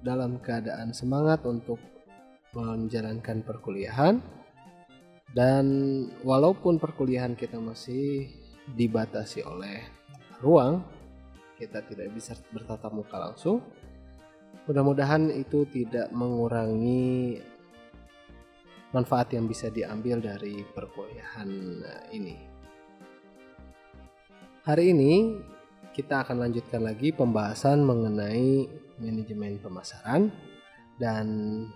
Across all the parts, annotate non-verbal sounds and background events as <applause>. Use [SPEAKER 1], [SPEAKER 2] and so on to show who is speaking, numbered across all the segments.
[SPEAKER 1] dalam keadaan semangat untuk menjalankan perkuliahan. Dan walaupun perkuliahan kita masih dibatasi oleh ruang, kita tidak bisa bertatap muka langsung. Mudah-mudahan itu tidak mengurangi manfaat yang bisa diambil dari perkuliahan ini. Hari ini kita akan lanjutkan lagi pembahasan mengenai manajemen pemasaran dan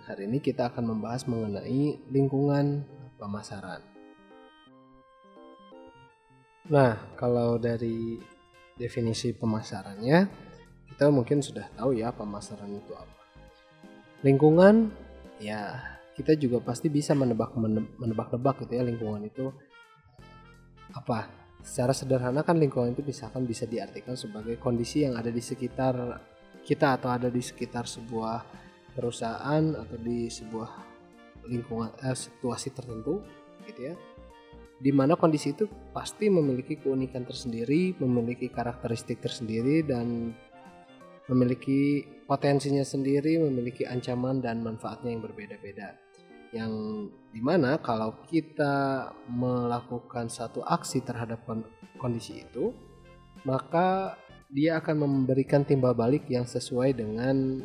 [SPEAKER 1] hari ini kita akan membahas mengenai lingkungan pemasaran. Nah, kalau dari definisi pemasarannya, kita mungkin sudah tahu ya pemasaran itu apa. Lingkungan, ya kita juga pasti bisa menebak menebak-nebak gitu ya lingkungan itu apa. Secara sederhana kan lingkungan itu misalkan bisa diartikan sebagai kondisi yang ada di sekitar kita atau ada di sekitar sebuah perusahaan atau di sebuah lingkungan eh, situasi tertentu gitu ya di mana kondisi itu pasti memiliki keunikan tersendiri, memiliki karakteristik tersendiri dan memiliki potensinya sendiri, memiliki ancaman dan manfaatnya yang berbeda-beda. Yang di mana kalau kita melakukan satu aksi terhadap kondisi itu, maka dia akan memberikan timbal balik yang sesuai dengan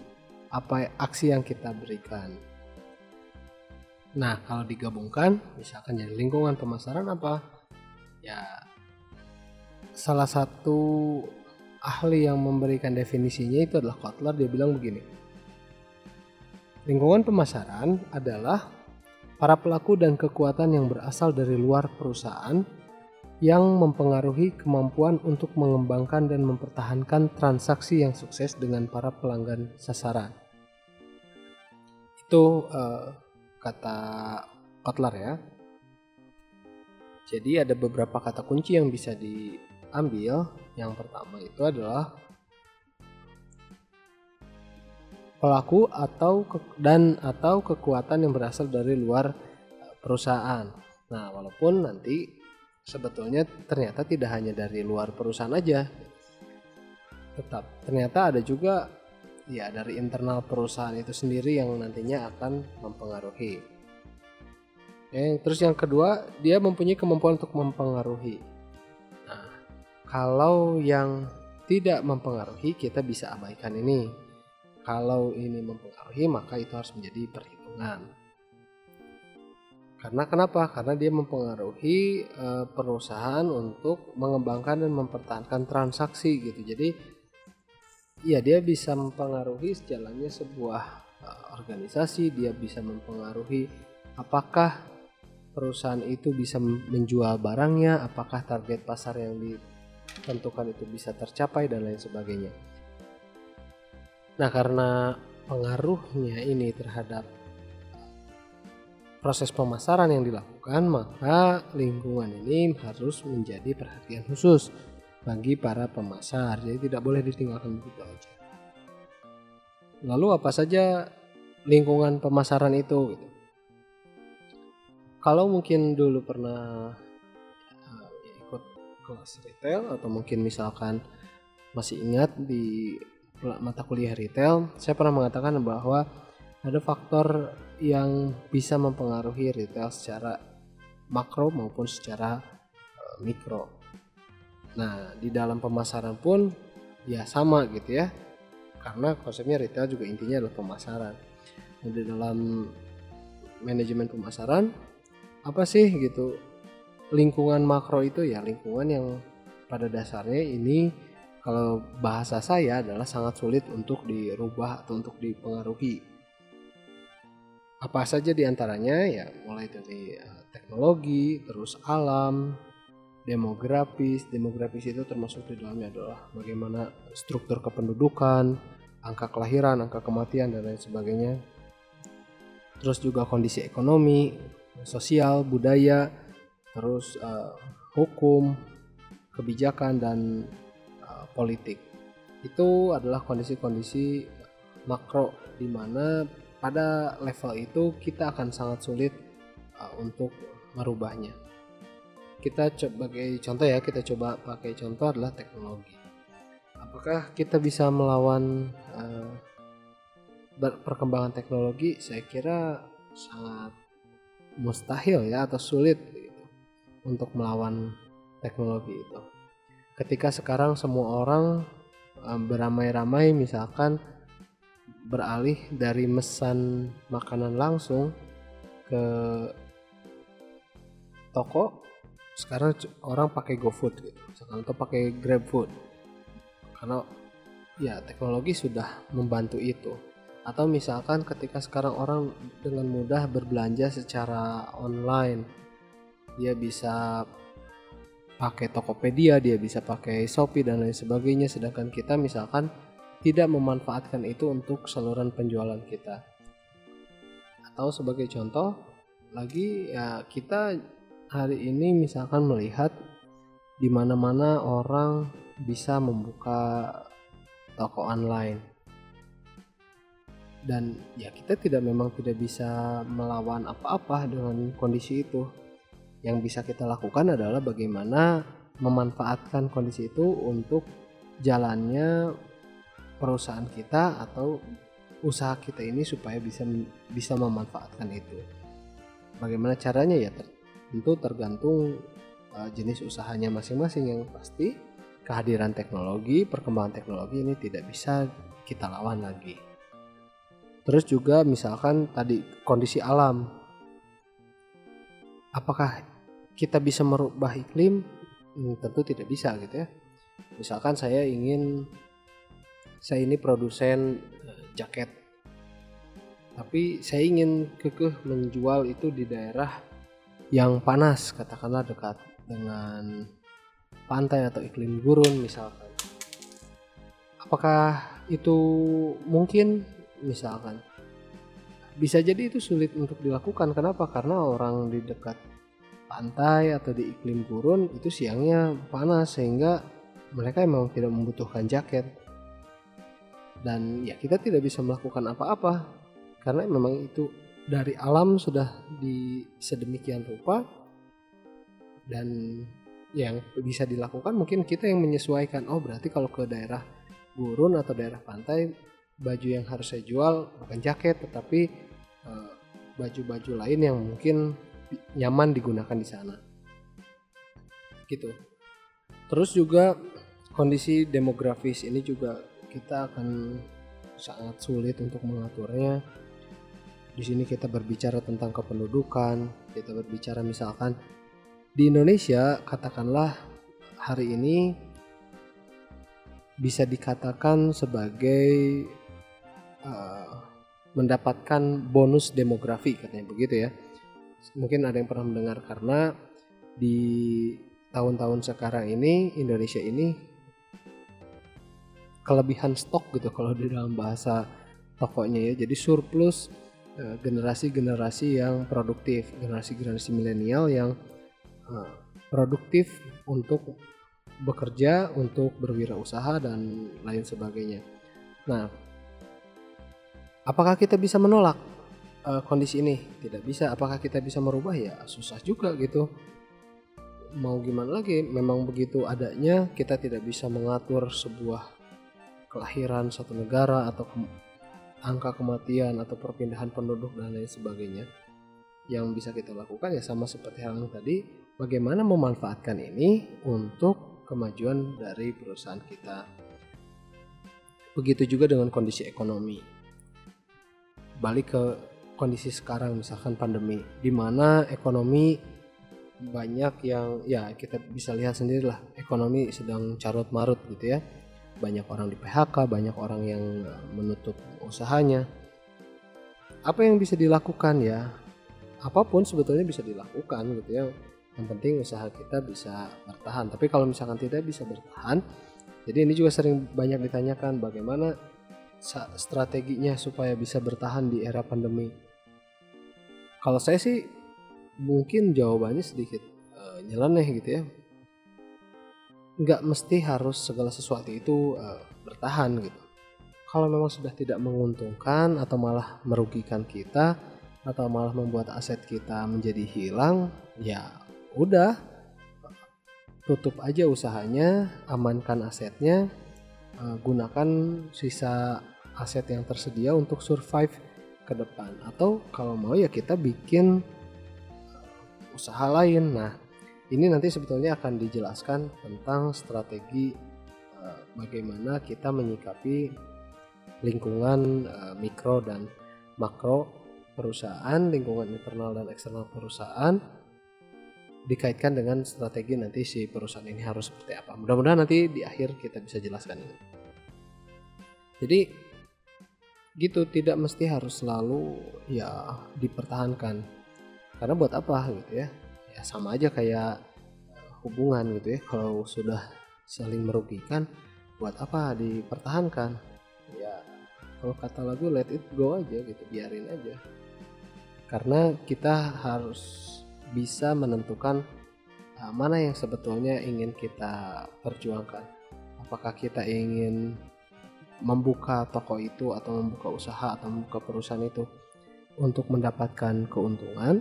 [SPEAKER 1] apa aksi yang kita berikan. Nah, kalau digabungkan, misalkan jadi lingkungan pemasaran apa? Ya, salah satu ahli yang memberikan definisinya itu adalah Kotler. Dia bilang begini, lingkungan pemasaran adalah para pelaku dan kekuatan yang berasal dari luar perusahaan yang mempengaruhi kemampuan untuk mengembangkan dan mempertahankan transaksi yang sukses dengan para pelanggan sasaran. Itu uh, kata Kotler ya. Jadi ada beberapa kata kunci yang bisa diambil. Yang pertama itu adalah pelaku atau ke, dan atau kekuatan yang berasal dari luar eh, perusahaan. Nah, walaupun nanti sebetulnya ternyata tidak hanya dari luar perusahaan aja. Tetap ternyata ada juga ya dari internal perusahaan itu sendiri yang nantinya akan mempengaruhi. Oke, terus yang kedua, dia mempunyai kemampuan untuk mempengaruhi. Nah, kalau yang tidak mempengaruhi, kita bisa abaikan ini. Kalau ini mempengaruhi, maka itu harus menjadi perhitungan. Karena kenapa? Karena dia mempengaruhi e, perusahaan untuk mengembangkan dan mempertahankan transaksi gitu. Jadi ya dia bisa mempengaruhi sejalannya sebuah uh, organisasi, dia bisa mempengaruhi apakah perusahaan itu bisa menjual barangnya, apakah target pasar yang ditentukan itu bisa tercapai dan lain sebagainya. Nah, karena pengaruhnya ini terhadap proses pemasaran yang dilakukan, maka lingkungan ini harus menjadi perhatian khusus bagi para pemasar. Jadi tidak boleh ditinggalkan begitu aja. Lalu apa saja lingkungan pemasaran itu? Gitu. Kalau mungkin dulu pernah uh, ikut kelas retail atau mungkin misalkan masih ingat di mata kuliah retail, saya pernah mengatakan bahwa ada faktor yang bisa mempengaruhi retail secara makro maupun secara uh, mikro. Nah, di dalam pemasaran pun ya sama gitu ya. Karena konsepnya retail juga intinya adalah pemasaran. Nah, di dalam manajemen pemasaran apa sih gitu lingkungan makro itu ya lingkungan yang pada dasarnya ini kalau bahasa saya adalah sangat sulit untuk dirubah atau untuk dipengaruhi. Apa saja di antaranya ya mulai dari eh, teknologi, terus alam, demografis. Demografis itu termasuk di dalamnya adalah bagaimana struktur kependudukan, angka kelahiran, angka kematian dan lain sebagainya. terus juga kondisi ekonomi, sosial, budaya, terus uh, hukum, kebijakan dan uh, politik. Itu adalah kondisi-kondisi makro di mana pada level itu kita akan sangat sulit uh, untuk merubahnya. Kita sebagai contoh ya, kita coba pakai contoh adalah teknologi. Apakah kita bisa melawan uh, perkembangan teknologi? Saya kira sangat mustahil ya atau sulit gitu, untuk melawan teknologi itu. Ketika sekarang semua orang um, beramai-ramai misalkan beralih dari mesan makanan langsung ke toko sekarang orang pakai GoFood gitu. Atau pakai GrabFood. Karena ya teknologi sudah membantu itu. Atau misalkan ketika sekarang orang dengan mudah berbelanja secara online dia bisa pakai Tokopedia dia bisa pakai Shopee dan lain sebagainya. Sedangkan kita misalkan tidak memanfaatkan itu untuk saluran penjualan kita. Atau sebagai contoh lagi ya kita hari ini misalkan melihat di mana-mana orang bisa membuka toko online. Dan ya kita tidak memang tidak bisa melawan apa-apa dengan kondisi itu. Yang bisa kita lakukan adalah bagaimana memanfaatkan kondisi itu untuk jalannya perusahaan kita atau usaha kita ini supaya bisa bisa memanfaatkan itu bagaimana caranya ya tentu tergantung uh, jenis usahanya masing-masing yang pasti kehadiran teknologi, perkembangan teknologi ini tidak bisa kita lawan lagi. Terus juga misalkan tadi kondisi alam. Apakah kita bisa merubah iklim? Hmm, tentu tidak bisa gitu ya. Misalkan saya ingin saya ini produsen uh, jaket. Tapi saya ingin kekeh menjual itu di daerah yang panas katakanlah dekat dengan pantai atau iklim gurun misalkan. Apakah itu mungkin? Misalkan. Bisa jadi itu sulit untuk dilakukan. Kenapa? Karena orang di dekat pantai atau di iklim gurun itu siangnya panas sehingga mereka memang tidak membutuhkan jaket dan ya kita tidak bisa melakukan apa-apa. Karena memang itu dari alam sudah di sedemikian rupa. Dan yang bisa dilakukan mungkin kita yang menyesuaikan oh berarti kalau ke daerah gurun atau daerah pantai baju yang harus saya jual bukan jaket tetapi eh, baju-baju lain yang mungkin nyaman digunakan di sana. Gitu. Terus juga kondisi demografis ini juga kita akan sangat sulit untuk mengaturnya di sini kita berbicara tentang kependudukan, kita berbicara misalkan di Indonesia katakanlah hari ini bisa dikatakan sebagai uh, mendapatkan bonus demografi katanya begitu ya. Mungkin ada yang pernah mendengar karena di tahun-tahun sekarang ini Indonesia ini kelebihan stok gitu kalau di dalam bahasa tokonya ya. Jadi surplus Eh, generasi-generasi yang produktif, generasi-generasi milenial yang uh, produktif untuk bekerja, untuk berwirausaha dan lain sebagainya. Nah, apakah kita bisa menolak uh, kondisi ini? Tidak bisa. Apakah kita bisa merubah? Ya susah juga gitu. Mau gimana lagi? Memang begitu adanya kita tidak bisa mengatur sebuah kelahiran satu negara atau angka kematian atau perpindahan penduduk dan lain sebagainya yang bisa kita lakukan ya sama seperti hal yang tadi bagaimana memanfaatkan ini untuk kemajuan dari perusahaan kita. Begitu juga dengan kondisi ekonomi. Balik ke kondisi sekarang misalkan pandemi di mana ekonomi banyak yang ya kita bisa lihat sendirilah ekonomi sedang carut marut gitu ya banyak orang di PHK, banyak orang yang menutup usahanya. Apa yang bisa dilakukan ya? Apa pun sebetulnya bisa dilakukan gitu ya. Yang penting usaha kita bisa bertahan. Tapi kalau misalkan tidak bisa bertahan, jadi ini juga sering banyak ditanyakan bagaimana strateginya supaya bisa bertahan di era pandemi. kalau saya sih mungkin jawabannya sedikit uh, nyeleneh gitu ya nggak mesti harus segala sesuatu itu uh, bertahan gitu. Kalau memang sudah tidak menguntungkan atau malah merugikan kita atau malah membuat aset kita menjadi hilang ya udah tutup aja usahanya amankan asetnya uh, gunakan sisa aset yang tersedia untuk survive ke depan. Atau kalau mau ya kita bikin usaha lain. Nah ini nanti sebetulnya akan dijelaskan tentang strategi uh, bagaimana kita menyikapi lingkungan uh, mikro dan makro perusahaan, lingkungan internal dan eksternal perusahaan dikaitkan dengan strategi nanti si perusahaan ini harus seperti apa. Mudah-mudahan nanti di akhir kita bisa jelaskan ini. Jadi gitu tidak mesti harus selalu ya dipertahankan. Karena buat apa gitu ya? Ya sama aja kayak hubungan gitu ya. Kalau sudah saling merugikan buat apa dipertahankan? Ya kalau kata lagu let it go aja gitu biarin aja. Karena kita harus bisa menentukan uh, mana yang sebetulnya ingin kita perjuangkan. Apakah kita ingin membuka toko itu atau membuka usaha atau membuka perusahaan itu untuk mendapatkan keuntungan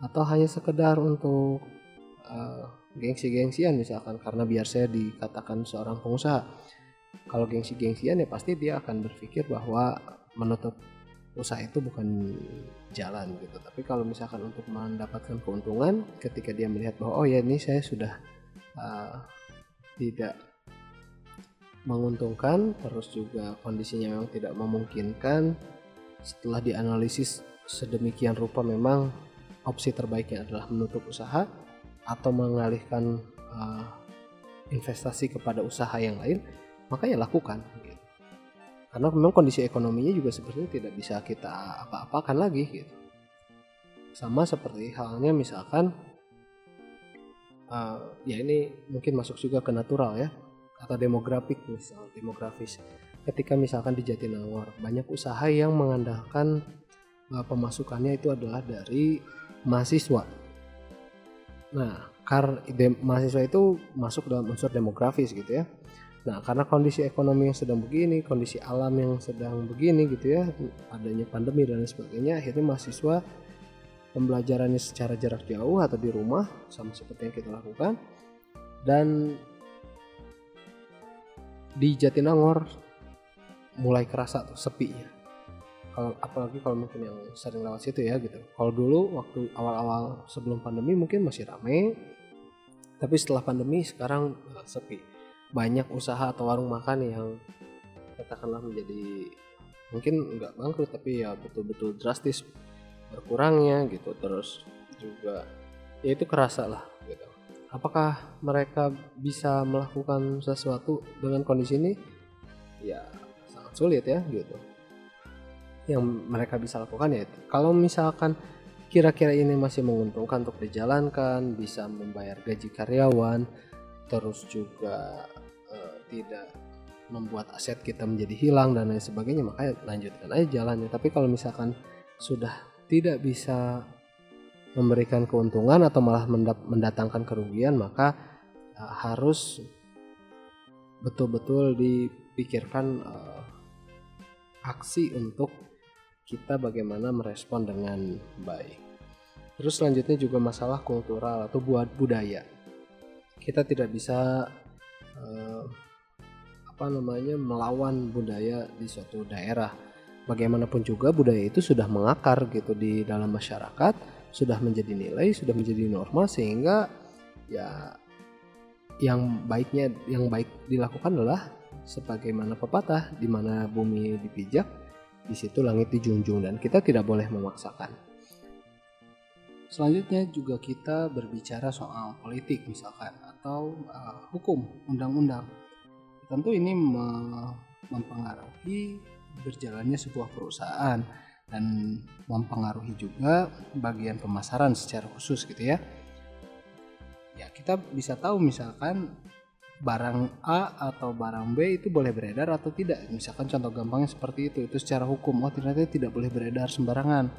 [SPEAKER 1] atau hanya sekedar untuk uh, gengsi-gengsian misalkan karena biar saya dikatakan seorang pengusaha. Kalau gengsi-gengsian ya pasti dia akan berpikir bahwa menutup usaha itu bukan jalan gitu. Tapi kalau misalkan untuk mendapatkan keuntungan ketika dia melihat bahwa oh ya ini saya sudah uh, tidak menguntungkan terus juga kondisinya memang tidak memungkinkan setelah dianalisis sedemikian rupa memang opsi terbaiknya adalah menutup usaha atau mengalihkan uh, investasi kepada usaha yang lain, maka ya lakukan. Gitu. Karena memang kondisi ekonominya juga sebenarnya tidak bisa kita apa-apakan lagi. Gitu. Sama seperti halnya misalkan, uh, ya ini mungkin masuk juga ke natural ya, atau demografik misal demografis. Ketika misalkan di Jatinangor banyak usaha yang mengandalkan uh, pemasukannya itu adalah dari mahasiswa. Nah, kar mahasiswa itu masuk dalam unsur demografis gitu ya. Nah, karena kondisi ekonomi yang sedang begini, kondisi alam yang sedang begini gitu ya, adanya pandemi dan sebagainya, akhirnya mahasiswa pembelajarannya secara jarak jauh atau di rumah sama seperti yang kita lakukan. Dan di Jatinangor mulai kerasa tuh sepi ya kalau apalagi kalau mungkin yang sering lewat situ ya gitu. Kalau dulu waktu awal-awal sebelum pandemi mungkin masih rame tapi setelah pandemi sekarang sepi. Banyak usaha atau warung makan yang katakanlah menjadi mungkin nggak bangkrut tapi ya betul-betul drastis berkurangnya gitu. Terus juga ya itu kerasa lah gitu. Apakah mereka bisa melakukan sesuatu dengan kondisi ini? Ya sangat sulit ya gitu yang mereka bisa lakukan ya kalau misalkan kira-kira ini masih menguntungkan untuk dijalankan bisa membayar gaji karyawan terus juga uh, tidak membuat aset kita menjadi hilang dan lain sebagainya maka lanjutkan aja jalannya. Tapi kalau misalkan sudah tidak bisa memberikan keuntungan atau malah mendatangkan kerugian maka uh, harus betul-betul dipikirkan uh, aksi untuk kita bagaimana merespon dengan baik. Terus selanjutnya juga masalah kultural atau buat budaya. Kita tidak bisa uh, apa namanya melawan budaya di suatu daerah. Bagaimanapun juga budaya itu sudah mengakar gitu di dalam masyarakat, sudah menjadi nilai, sudah menjadi norma sehingga ya yang baiknya yang baik dilakukan adalah sebagaimana pepatah di mana bumi dipijak di situ langit dijunjung dan kita tidak boleh memaksakan. Selanjutnya juga kita berbicara soal politik misalkan atau uh, hukum, undang-undang. Tentu ini me mempengaruhi berjalannya sebuah perusahaan dan mempengaruhi juga bagian pemasaran secara khusus gitu ya. Ya, kita bisa tahu misalkan barang A atau barang B itu boleh beredar atau tidak. Misalkan contoh gampangnya seperti itu, itu secara hukum oh ternyata tidak boleh beredar sembarangan.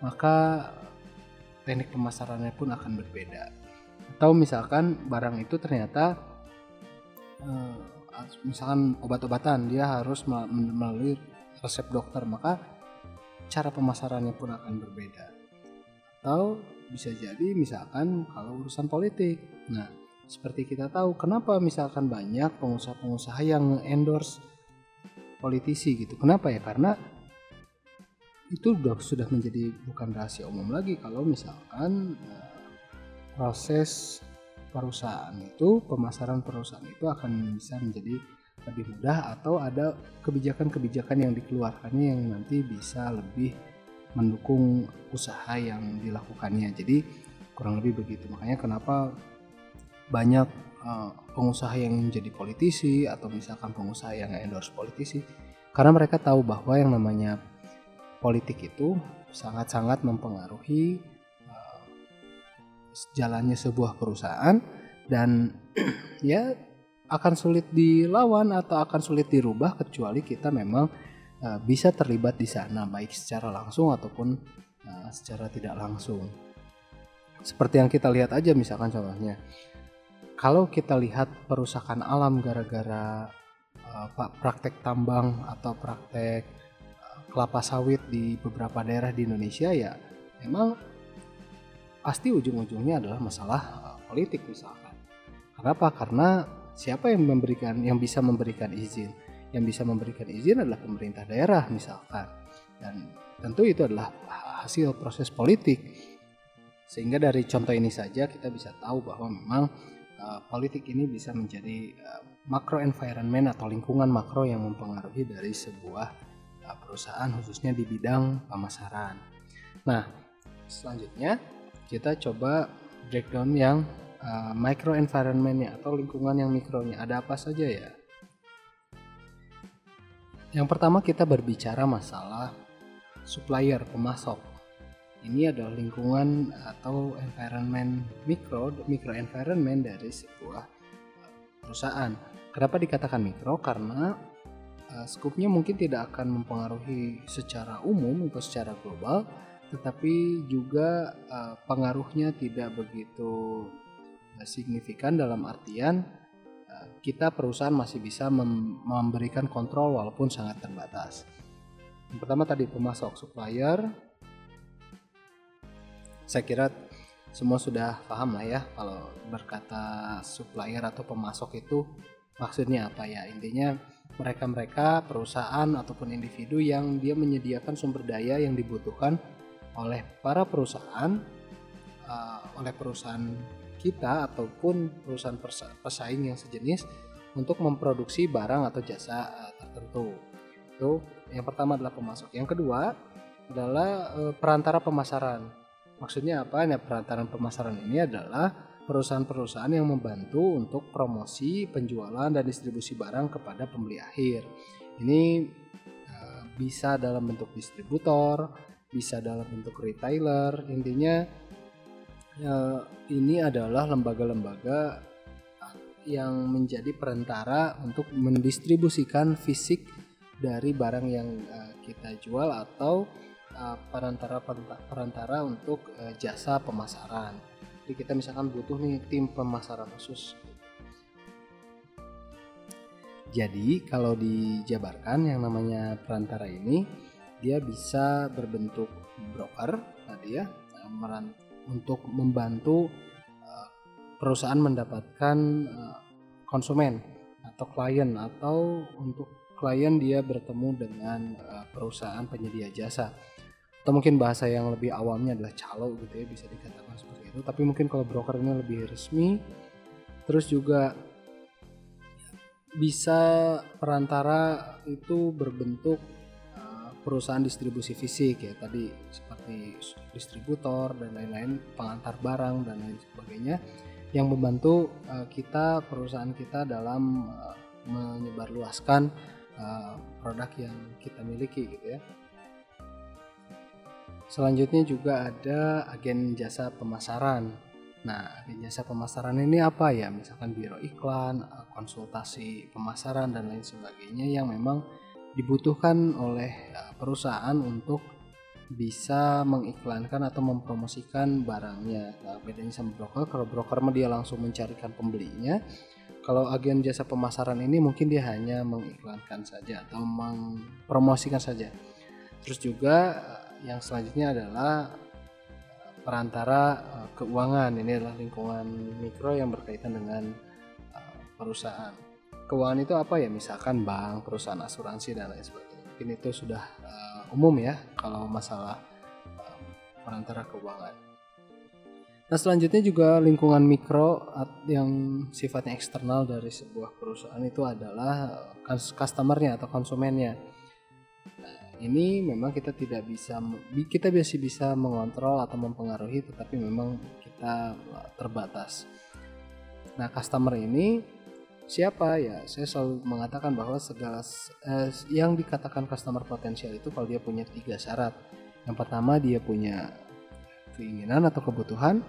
[SPEAKER 1] Maka teknik pemasarannya pun akan berbeda. Atau misalkan barang itu ternyata uh, misalkan obat-obatan dia harus melalui resep dokter maka cara pemasarannya pun akan berbeda atau bisa jadi misalkan kalau urusan politik nah seperti kita tahu kenapa misalkan banyak pengusaha-pengusaha yang endorse politisi gitu kenapa ya karena itu sudah menjadi bukan rahasia umum lagi kalau misalkan uh, proses perusahaan itu pemasaran perusahaan itu akan bisa menjadi lebih mudah atau ada kebijakan-kebijakan yang dikeluarkannya yang nanti bisa lebih mendukung usaha yang dilakukannya. Jadi kurang lebih begitu. Makanya kenapa banyak uh, pengusaha yang menjadi politisi atau misalkan pengusaha yang endorse politisi karena mereka tahu bahwa yang namanya politik itu sangat-sangat mempengaruhi jalannya sebuah perusahaan dan <clears throat> ya akan sulit dilawan atau akan sulit dirubah kecuali kita memang uh, bisa terlibat di sana baik secara langsung ataupun secara tidak langsung. Seperti yang kita lihat aja misalkan contohnya. Kalau kita lihat perusakan alam gara-gara uh, praktek tambang atau praktek uh, kelapa sawit di beberapa daerah di Indonesia ya memang pasti ujung-ujungnya adalah masalah uh, politik misalkan. Kenapa? Karena siapa yang memberikan yang bisa memberikan izin? Yang bisa memberikan izin adalah pemerintah daerah misalkan. Dan tentu itu adalah hasil proses politik. Sehingga dari contoh ini saja kita bisa tahu bahwa memang uh, politik ini bisa menjadi uh, makro environment atau lingkungan makro yang mempengaruhi dari sebuah uh, perusahaan khususnya di bidang pemasaran. Nah, selanjutnya kita coba breakdown yang uh, micro environmentnya atau lingkungan yang mikronya. Ada apa saja ya? Yang pertama kita berbicara masalah supplier pemasok ini adalah lingkungan atau environment mikro mikro environment dari sebuah perusahaan kenapa dikatakan mikro karena uh, skupnya mungkin tidak akan mempengaruhi secara umum atau secara global tetapi juga uh, pengaruhnya tidak begitu signifikan dalam artian uh, kita perusahaan masih bisa mem memberikan kontrol walaupun sangat terbatas. Yang pertama tadi pemasok supplier. Saya kira semua sudah paham lah ya kalau berkata supplier atau pemasok itu maksudnya apa ya intinya mereka-mereka perusahaan ataupun individu yang dia menyediakan sumber daya yang dibutuhkan oleh para perusahaan uh, oleh perusahaan kita ataupun perusahaan pesaing yang sejenis untuk memproduksi barang atau jasa uh, tertentu. Itu yang pertama adalah pemasok. Yang kedua adalah uh, perantara pemasaran. Maksudnya apa? Nah, perantara pemasaran ini adalah perusahaan-perusahaan yang membantu untuk promosi, penjualan dan distribusi barang kepada pembeli akhir. Ini uh, bisa dalam bentuk distributor, bisa dalam bentuk retailer intinya ya, ini adalah lembaga-lembaga yang menjadi perantara untuk mendistribusikan fisik dari barang yang uh, kita jual atau uh, perantara perantara untuk uh, jasa pemasaran. Jadi kita misalkan butuh nih tim pemasaran khusus. Jadi kalau dijabarkan yang namanya perantara ini dia bisa berbentuk broker tadi ya untuk membantu eh, perusahaan mendapatkan eh, konsumen atau klien atau untuk klien dia bertemu dengan eh, perusahaan penyedia jasa atau mungkin bahasa yang lebih awamnya adalah calo gitu ya bisa dikatakan seperti itu tapi mungkin kalau broker ini lebih resmi terus juga bisa perantara itu berbentuk perusahaan distribusi fisik ya tadi seperti distributor dan lain-lain pengantar barang dan lain sebagainya yang membantu uh, kita perusahaan kita dalam uh, menyebarluaskan produk yang kita miliki gitu ya. Selanjutnya juga ada agen jasa pemasaran. Nah, agen jasa pemasaran ini apa ya? Misalkan biro iklan, konsultasi pemasaran dan lain sebagainya yang memang dibutuhkan oleh ya, perusahaan untuk bisa mengiklankan atau mempromosikan barangnya. Nah, bedanya sama broker, kalau broker dia langsung mencarikan pembelinya. Kalau agen jasa pemasaran ini mungkin dia hanya mengiklankan saja atau mempromosikan saja. Terus juga eh, yang selanjutnya adalah eh, perantara eh, keuangan. Ini adalah lingkungan mikro yang berkaitan dengan perusahaan. Keuangan itu apa ya? Misalkan bank, perusahaan asuransi dan lain sebagainya. Mungkin itu sudah umum ya kalau masalah perantara keuangan. Nah selanjutnya juga lingkungan mikro yang sifatnya eksternal dari sebuah perusahaan itu adalah customernya atau konsumennya. Nah, ini memang kita tidak bisa kita biasa bisa mengontrol atau mempengaruhi tetapi memang kita uh, terbatas. Nah customer ini siapa? Ya saya selalu mengatakan bahwa segala eh, yang dikatakan customer potensial itu kalau dia punya tiga syarat. Yang pertama dia punya keinginan atau kebutuhan.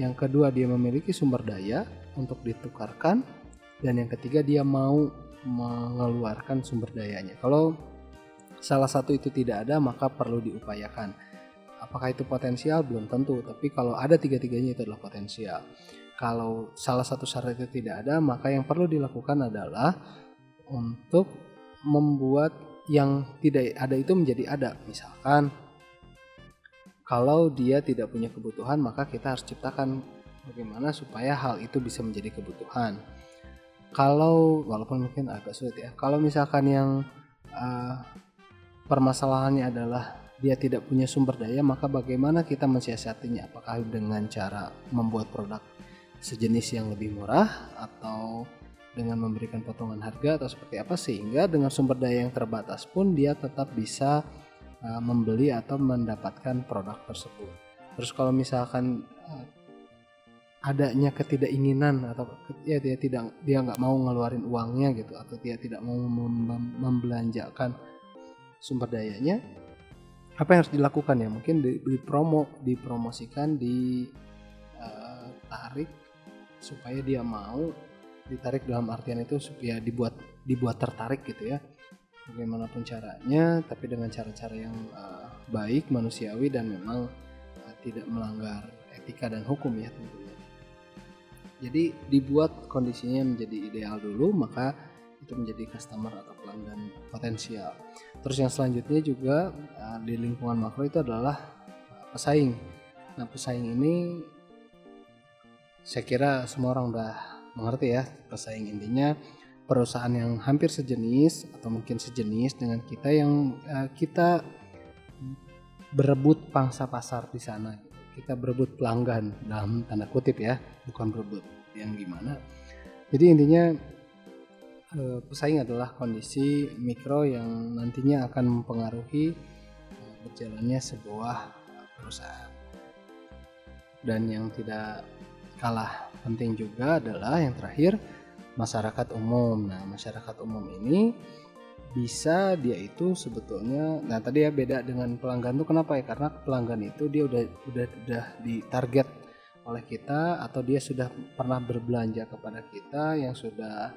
[SPEAKER 1] Yang kedua dia memiliki sumber daya untuk ditukarkan. Dan yang ketiga dia mau mengeluarkan sumber dayanya. Kalau salah satu itu tidak ada maka perlu diupayakan apakah itu potensial belum tentu tapi kalau ada tiga-tiganya itu adalah potensial kalau salah satu syarat itu tidak ada, maka yang perlu dilakukan adalah untuk membuat yang tidak ada itu menjadi ada. Misalkan kalau dia tidak punya kebutuhan, maka kita harus ciptakan bagaimana supaya hal itu bisa menjadi kebutuhan. Kalau walaupun mungkin agak sulit ya. Kalau misalkan yang uh, permasalahannya adalah dia tidak punya sumber daya, maka bagaimana kita mensiasatinya? Apakah dengan cara membuat produk sejenis yang lebih murah atau dengan memberikan potongan harga atau seperti apa sehingga dengan sumber daya yang terbatas pun dia tetap bisa uh, membeli atau mendapatkan produk tersebut. Terus kalau misalkan uh, adanya ketidakinginan atau ya dia tidak dia nggak mau ngeluarin uangnya gitu atau dia tidak mau mem membelanjakan sumber dayanya apa yang harus dilakukan ya? Mungkin di, promo dipromosikan ditarik uh, supaya dia mau ditarik dalam artian itu supaya dibuat dibuat tertarik gitu ya. Bagaimanapun caranya tapi dengan cara-cara yang uh, baik manusiawi dan memang uh, tidak melanggar etika dan hukum ya tentunya. Jadi dibuat kondisinya menjadi ideal dulu maka itu menjadi customer atau pelanggan potensial. Terus yang selanjutnya juga uh, di lingkungan makro itu adalah uh, pesaing. Nah pesaing ini saya kira semua orang udah mengerti ya pesaing intinya. Perusahaan yang hampir sejenis atau mungkin sejenis dengan kita yang uh, kita berebut pangsa pasar di sana. Kita berebut pelanggan dalam tanda kutip ya bukan berebut yang gimana? Jadi intinya pesaing adalah kondisi mikro yang nantinya akan mempengaruhi uh, berjalannya sebuah perusahaan dan yang tidak kalah penting juga adalah yang terakhir masyarakat umum. Nah, masyarakat umum ini bisa dia itu sebetulnya nah tadi ya beda dengan pelanggan tuh kenapa ya karena pelanggan itu dia udah udah udah ditarget oleh kita atau dia sudah pernah berbelanja kepada kita yang sudah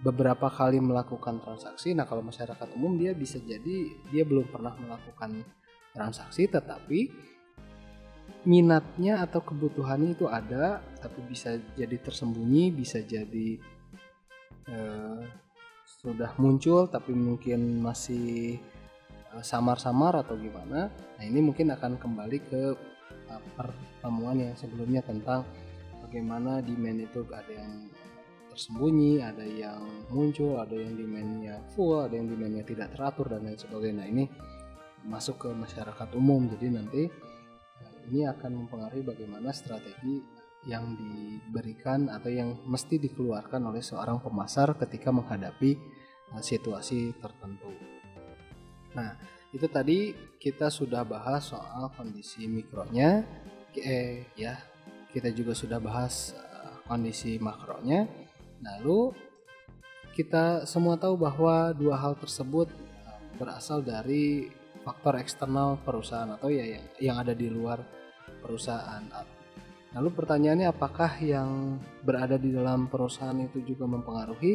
[SPEAKER 1] beberapa kali melakukan transaksi. Nah, kalau masyarakat umum dia bisa jadi dia belum pernah melakukan transaksi tetapi minatnya atau kebutuhannya itu ada tapi bisa jadi tersembunyi bisa jadi uh, sudah muncul tapi mungkin masih eh, samar-samar atau gimana nah ini mungkin akan kembali ke uh, pertemuan yang sebelumnya tentang bagaimana demand itu ada yang tersembunyi ada yang muncul ada yang demandnya full ada yang demandnya tidak teratur dan lain sebagainya nah ini masuk ke masyarakat umum jadi nanti ini akan mempengaruhi bagaimana strategi yang diberikan atau yang mesti dikeluarkan oleh seorang pemasar ketika menghadapi uh, situasi tertentu. Nah, itu tadi kita sudah bahas soal kondisi mikronya, eh ya, kita juga sudah bahas uh, kondisi makronya. Lalu kita semua tahu bahwa dua hal tersebut uh, berasal dari faktor eksternal perusahaan atau ya yang, yang ada di luar perusahaan. Lalu pertanyaannya apakah yang berada di dalam perusahaan itu juga mempengaruhi?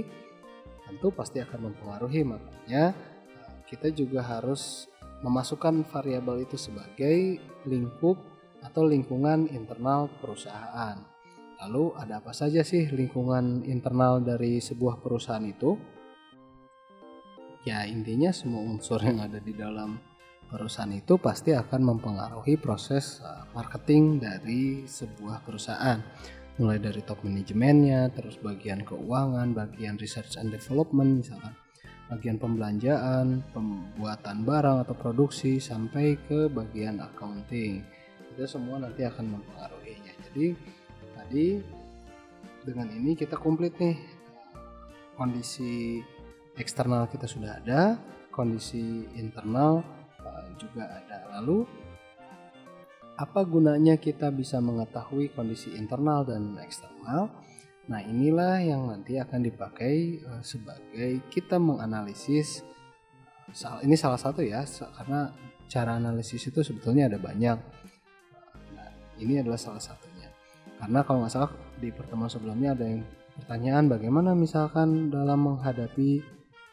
[SPEAKER 1] Tentu pasti akan mempengaruhi makanya kita juga harus memasukkan variabel itu sebagai lingkup atau lingkungan internal perusahaan. Lalu ada apa saja sih lingkungan internal dari sebuah perusahaan itu? Ya intinya semua unsur yang ada di dalam perusahaan itu pasti akan mempengaruhi proses eh, marketing dari sebuah perusahaan mulai dari top manajemennya, terus bagian keuangan, bagian research and development misalkan, bagian pembelanjaan, pembuatan barang atau produksi sampai ke bagian accounting. Itu semua nanti akan mempengaruhinya. Jadi tadi dengan ini kita komplit nih kondisi eksternal kita sudah ada, kondisi internal eh, juga ada. Lalu apa gunanya kita bisa mengetahui kondisi internal dan eksternal? Nah, inilah yang nanti akan dipakai uh, sebagai kita menganalisis ini salah satu ya karena cara analisis itu sebetulnya ada banyak. Nah, ini adalah salah satunya. Karena kalau nggak salah di pertemuan sebelumnya ada yang pertanyaan bagaimana misalkan dalam menghadapi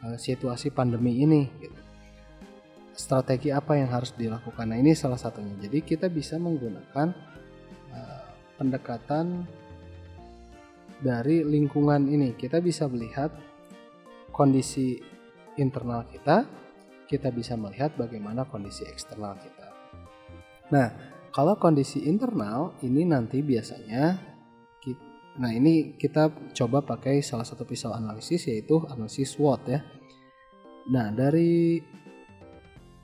[SPEAKER 1] uh, situasi pandemi ini gitu strategi apa yang harus dilakukan. Nah, ini salah satunya. Jadi kita bisa menggunakan uh, pendekatan dari lingkungan ini. Kita bisa melihat kondisi internal kita, kita bisa melihat bagaimana kondisi eksternal kita. Nah, kalau kondisi internal ini nanti biasanya Nah, ini kita coba pakai salah satu pisau analisis yaitu analisis SWOT ya. Nah, dari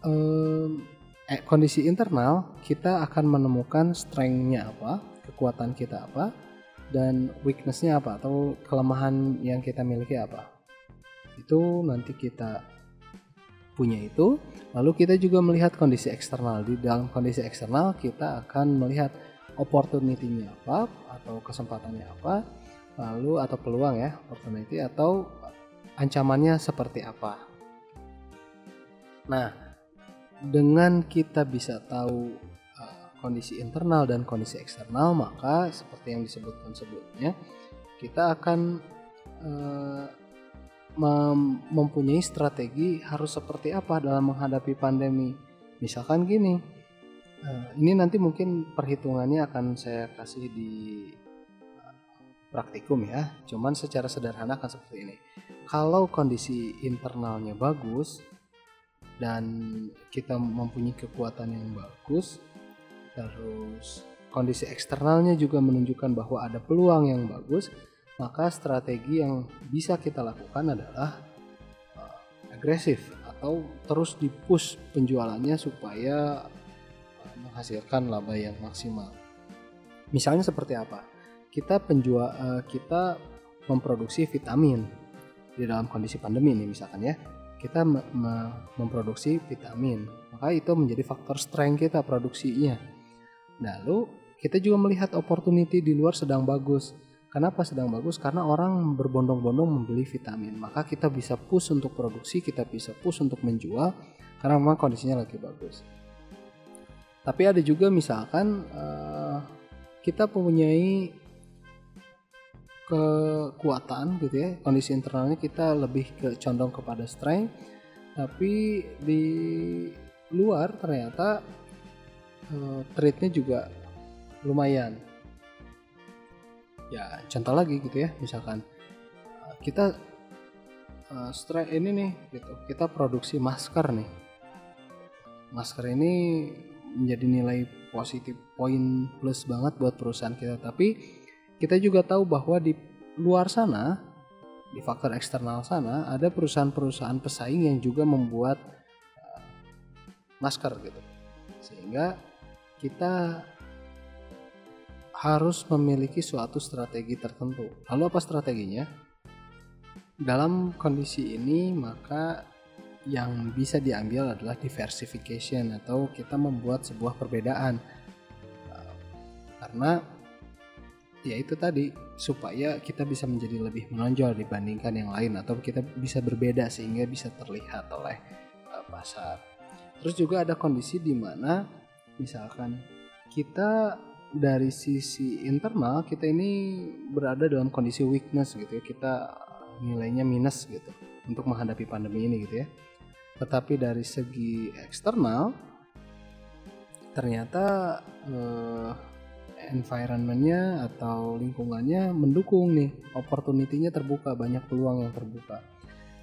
[SPEAKER 1] eh, kondisi internal kita akan menemukan strengthnya apa, kekuatan kita apa, dan weaknessnya apa atau kelemahan yang kita miliki apa. Itu nanti kita punya itu. Lalu kita juga melihat kondisi eksternal. Di dalam kondisi eksternal kita akan melihat opportunity-nya apa atau kesempatannya apa, lalu atau peluang ya, opportunity atau ancamannya seperti apa. Nah, dengan kita bisa tahu uh, kondisi internal dan kondisi eksternal maka seperti yang disebutkan sebelumnya kita akan uh, mem mempunyai strategi harus seperti apa dalam menghadapi pandemi. Misalkan gini uh, ini nanti mungkin perhitungannya akan saya kasih di praktikum ya. Cuman secara sederhana akan seperti ini. Kalau kondisi internalnya bagus dan kita mempunyai kekuatan yang bagus terus kondisi eksternalnya juga menunjukkan bahwa ada peluang yang bagus maka strategi yang bisa kita lakukan adalah uh, agresif atau terus dipush penjualannya supaya uh, menghasilkan laba yang maksimal. Misalnya seperti apa? Kita penjual uh, kita memproduksi vitamin. Di dalam kondisi pandemi ini misalkan ya kita me me memproduksi vitamin. Maka itu menjadi faktor strength kita produksinya. Lalu kita juga melihat opportunity di luar sedang bagus kenapa sedang bagus? Karena orang berbondong-bondong membeli vitamin. Maka kita bisa push untuk produksi kita bisa push untuk menjual karena memang kondisinya lagi bagus. Tapi ada juga misalkan uh, kita mempunyai kekuatan gitu ya. Kondisi internalnya kita lebih ke condong kepada strength. Tapi di luar ternyata uh, trade-nya juga lumayan ya contoh lagi gitu ya misalkan uh, kita uh, ini nih gitu kita produksi masker nih masker ini menjadi nilai positif poin plus banget buat perusahaan kita tapi kita juga tahu bahwa di luar sana, di faktor eksternal sana, ada perusahaan-perusahaan pesaing yang juga membuat uh, masker gitu. Sehingga kita harus memiliki suatu strategi tertentu. Lalu apa strateginya? Dalam kondisi ini maka yang bisa diambil adalah diversification atau kita membuat sebuah perbedaan. Karena ya itu tadi supaya kita bisa menjadi lebih menonjol dibandingkan yang lain atau kita bisa berbeda sehingga bisa terlihat oleh uh, pasar. Terus juga ada kondisi di mana misalkan kita dari sisi internal kita ini berada dalam kondisi weakness gitu ya. Kita nilainya minus gitu untuk menghadapi pandemi ini gitu ya. tetapi dari segi eksternal ternyata eh, environmentnya atau lingkungannya mendukung nih. Opportunity-nya terbuka banyak peluang yang terbuka.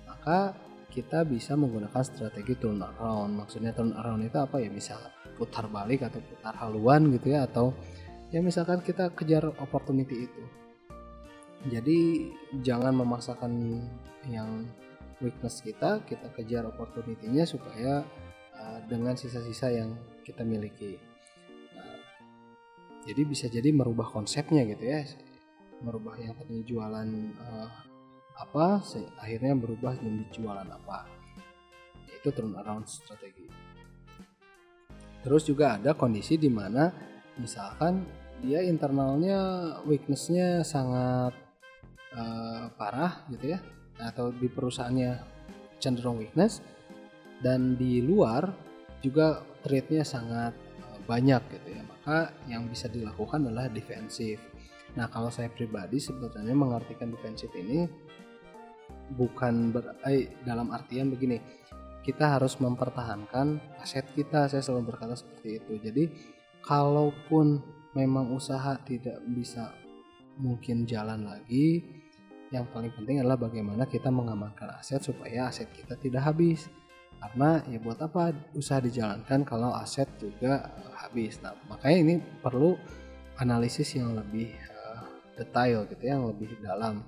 [SPEAKER 1] Maka kita bisa menggunakan strategi turn around. Maksudnya turn around itu apa ya? Bisa putar balik atau putar haluan gitu ya atau ya misalkan kita kejar opportunity itu. Jadi jangan memaksakan yang weakness kita kita kejar opportunity-nya supaya uh, dengan sisa-sisa yang kita miliki. Nah, jadi bisa jadi merubah konsepnya gitu ya. Merubah yang tadinya jualan uh, apa akhirnya berubah jadi jualan apa itu turn around strategi. Terus juga ada kondisi di mana misalkan dia internalnya weaknessnya sangat uh, parah gitu ya atau di perusahaannya cenderung weakness dan di luar juga trade-nya sangat uh, banyak gitu ya maka yang bisa dilakukan adalah defensif. Nah kalau saya pribadi sebetulnya mengartikan defensif ini bukan ber, eh, dalam artian begini kita harus mempertahankan aset kita. Saya selalu berkata seperti itu. Jadi kalaupun memang usaha tidak bisa mungkin jalan lagi yang paling penting adalah bagaimana kita mengamankan aset supaya aset kita tidak habis. Karena ya buat apa usaha dijalankan kalau aset juga habis? Nah makanya ini perlu analisis yang lebih uh, detail gitu ya, yang lebih dalam.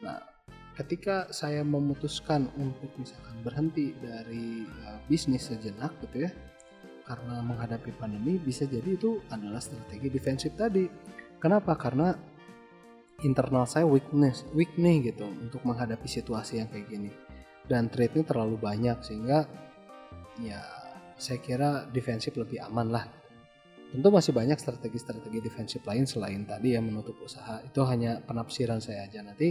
[SPEAKER 1] Nah ketika saya memutuskan untuk misalkan berhenti dari uh, bisnis sejenak gitu ya karena menghadapi pandemi bisa jadi itu adalah strategi defensif tadi. Kenapa? Karena internal saya weakness, weak nih gitu untuk menghadapi situasi yang kayak gini. Dan trade-nya terlalu banyak sehingga ya saya kira defensif lebih aman lah. Tentu masih banyak strategi-strategi defensif lain selain tadi yang menutup usaha. Itu hanya penafsiran saya aja. Nanti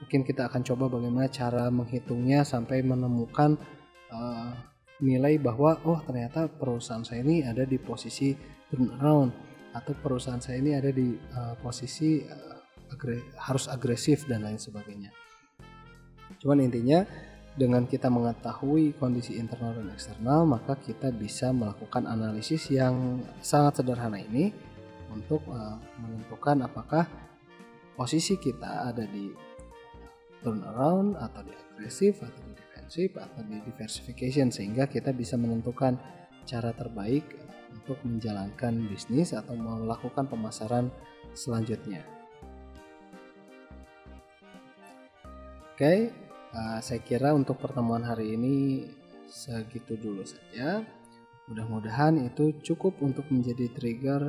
[SPEAKER 1] mungkin kita akan coba bagaimana cara menghitungnya sampai menemukan uh, nilai bahwa oh ternyata perusahaan saya ini ada di posisi turnaround atau perusahaan saya ini ada di uh, posisi uh, agre harus agresif dan lain sebagainya. Cuman intinya dengan kita mengetahui kondisi internal dan eksternal maka kita bisa melakukan analisis yang sangat sederhana ini untuk uh, menentukan apakah posisi kita ada di turnaround atau di agresif atau di defensif atau di diversification sehingga kita bisa menentukan cara terbaik untuk menjalankan bisnis atau melakukan pemasaran selanjutnya. Oke, uh, saya kira untuk pertemuan hari ini segitu dulu saja. Mudah-mudahan itu cukup untuk menjadi trigger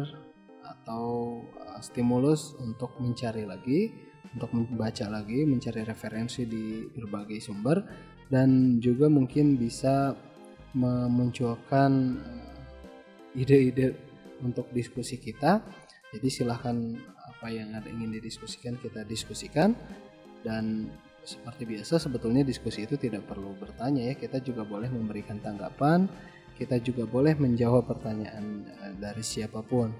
[SPEAKER 1] atau uh, stimulus untuk mencari lagi, untuk membaca lagi, mencari referensi di berbagai sumber dan juga mungkin bisa memunculkan eh, ide-ide untuk diskusi kita. Jadi silahkan apa yang ada ingin didiskusikan kita diskusikan dan seperti biasa sebetulnya diskusi itu tidak perlu bertanya ya. Kita juga boleh memberikan tanggapan kita juga boleh menjawab pertanyaan eh, dari siapa pun.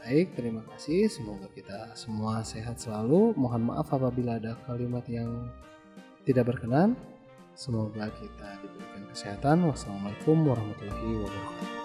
[SPEAKER 1] Baik terima kasih. Semoga kita semua sehat selalu. Mohon maaf apabila ada kalimat yang tidak berkenan. Semoga kita diberikan kesehatan. Wassalamualaikum warahmatullahi wabarakatuh.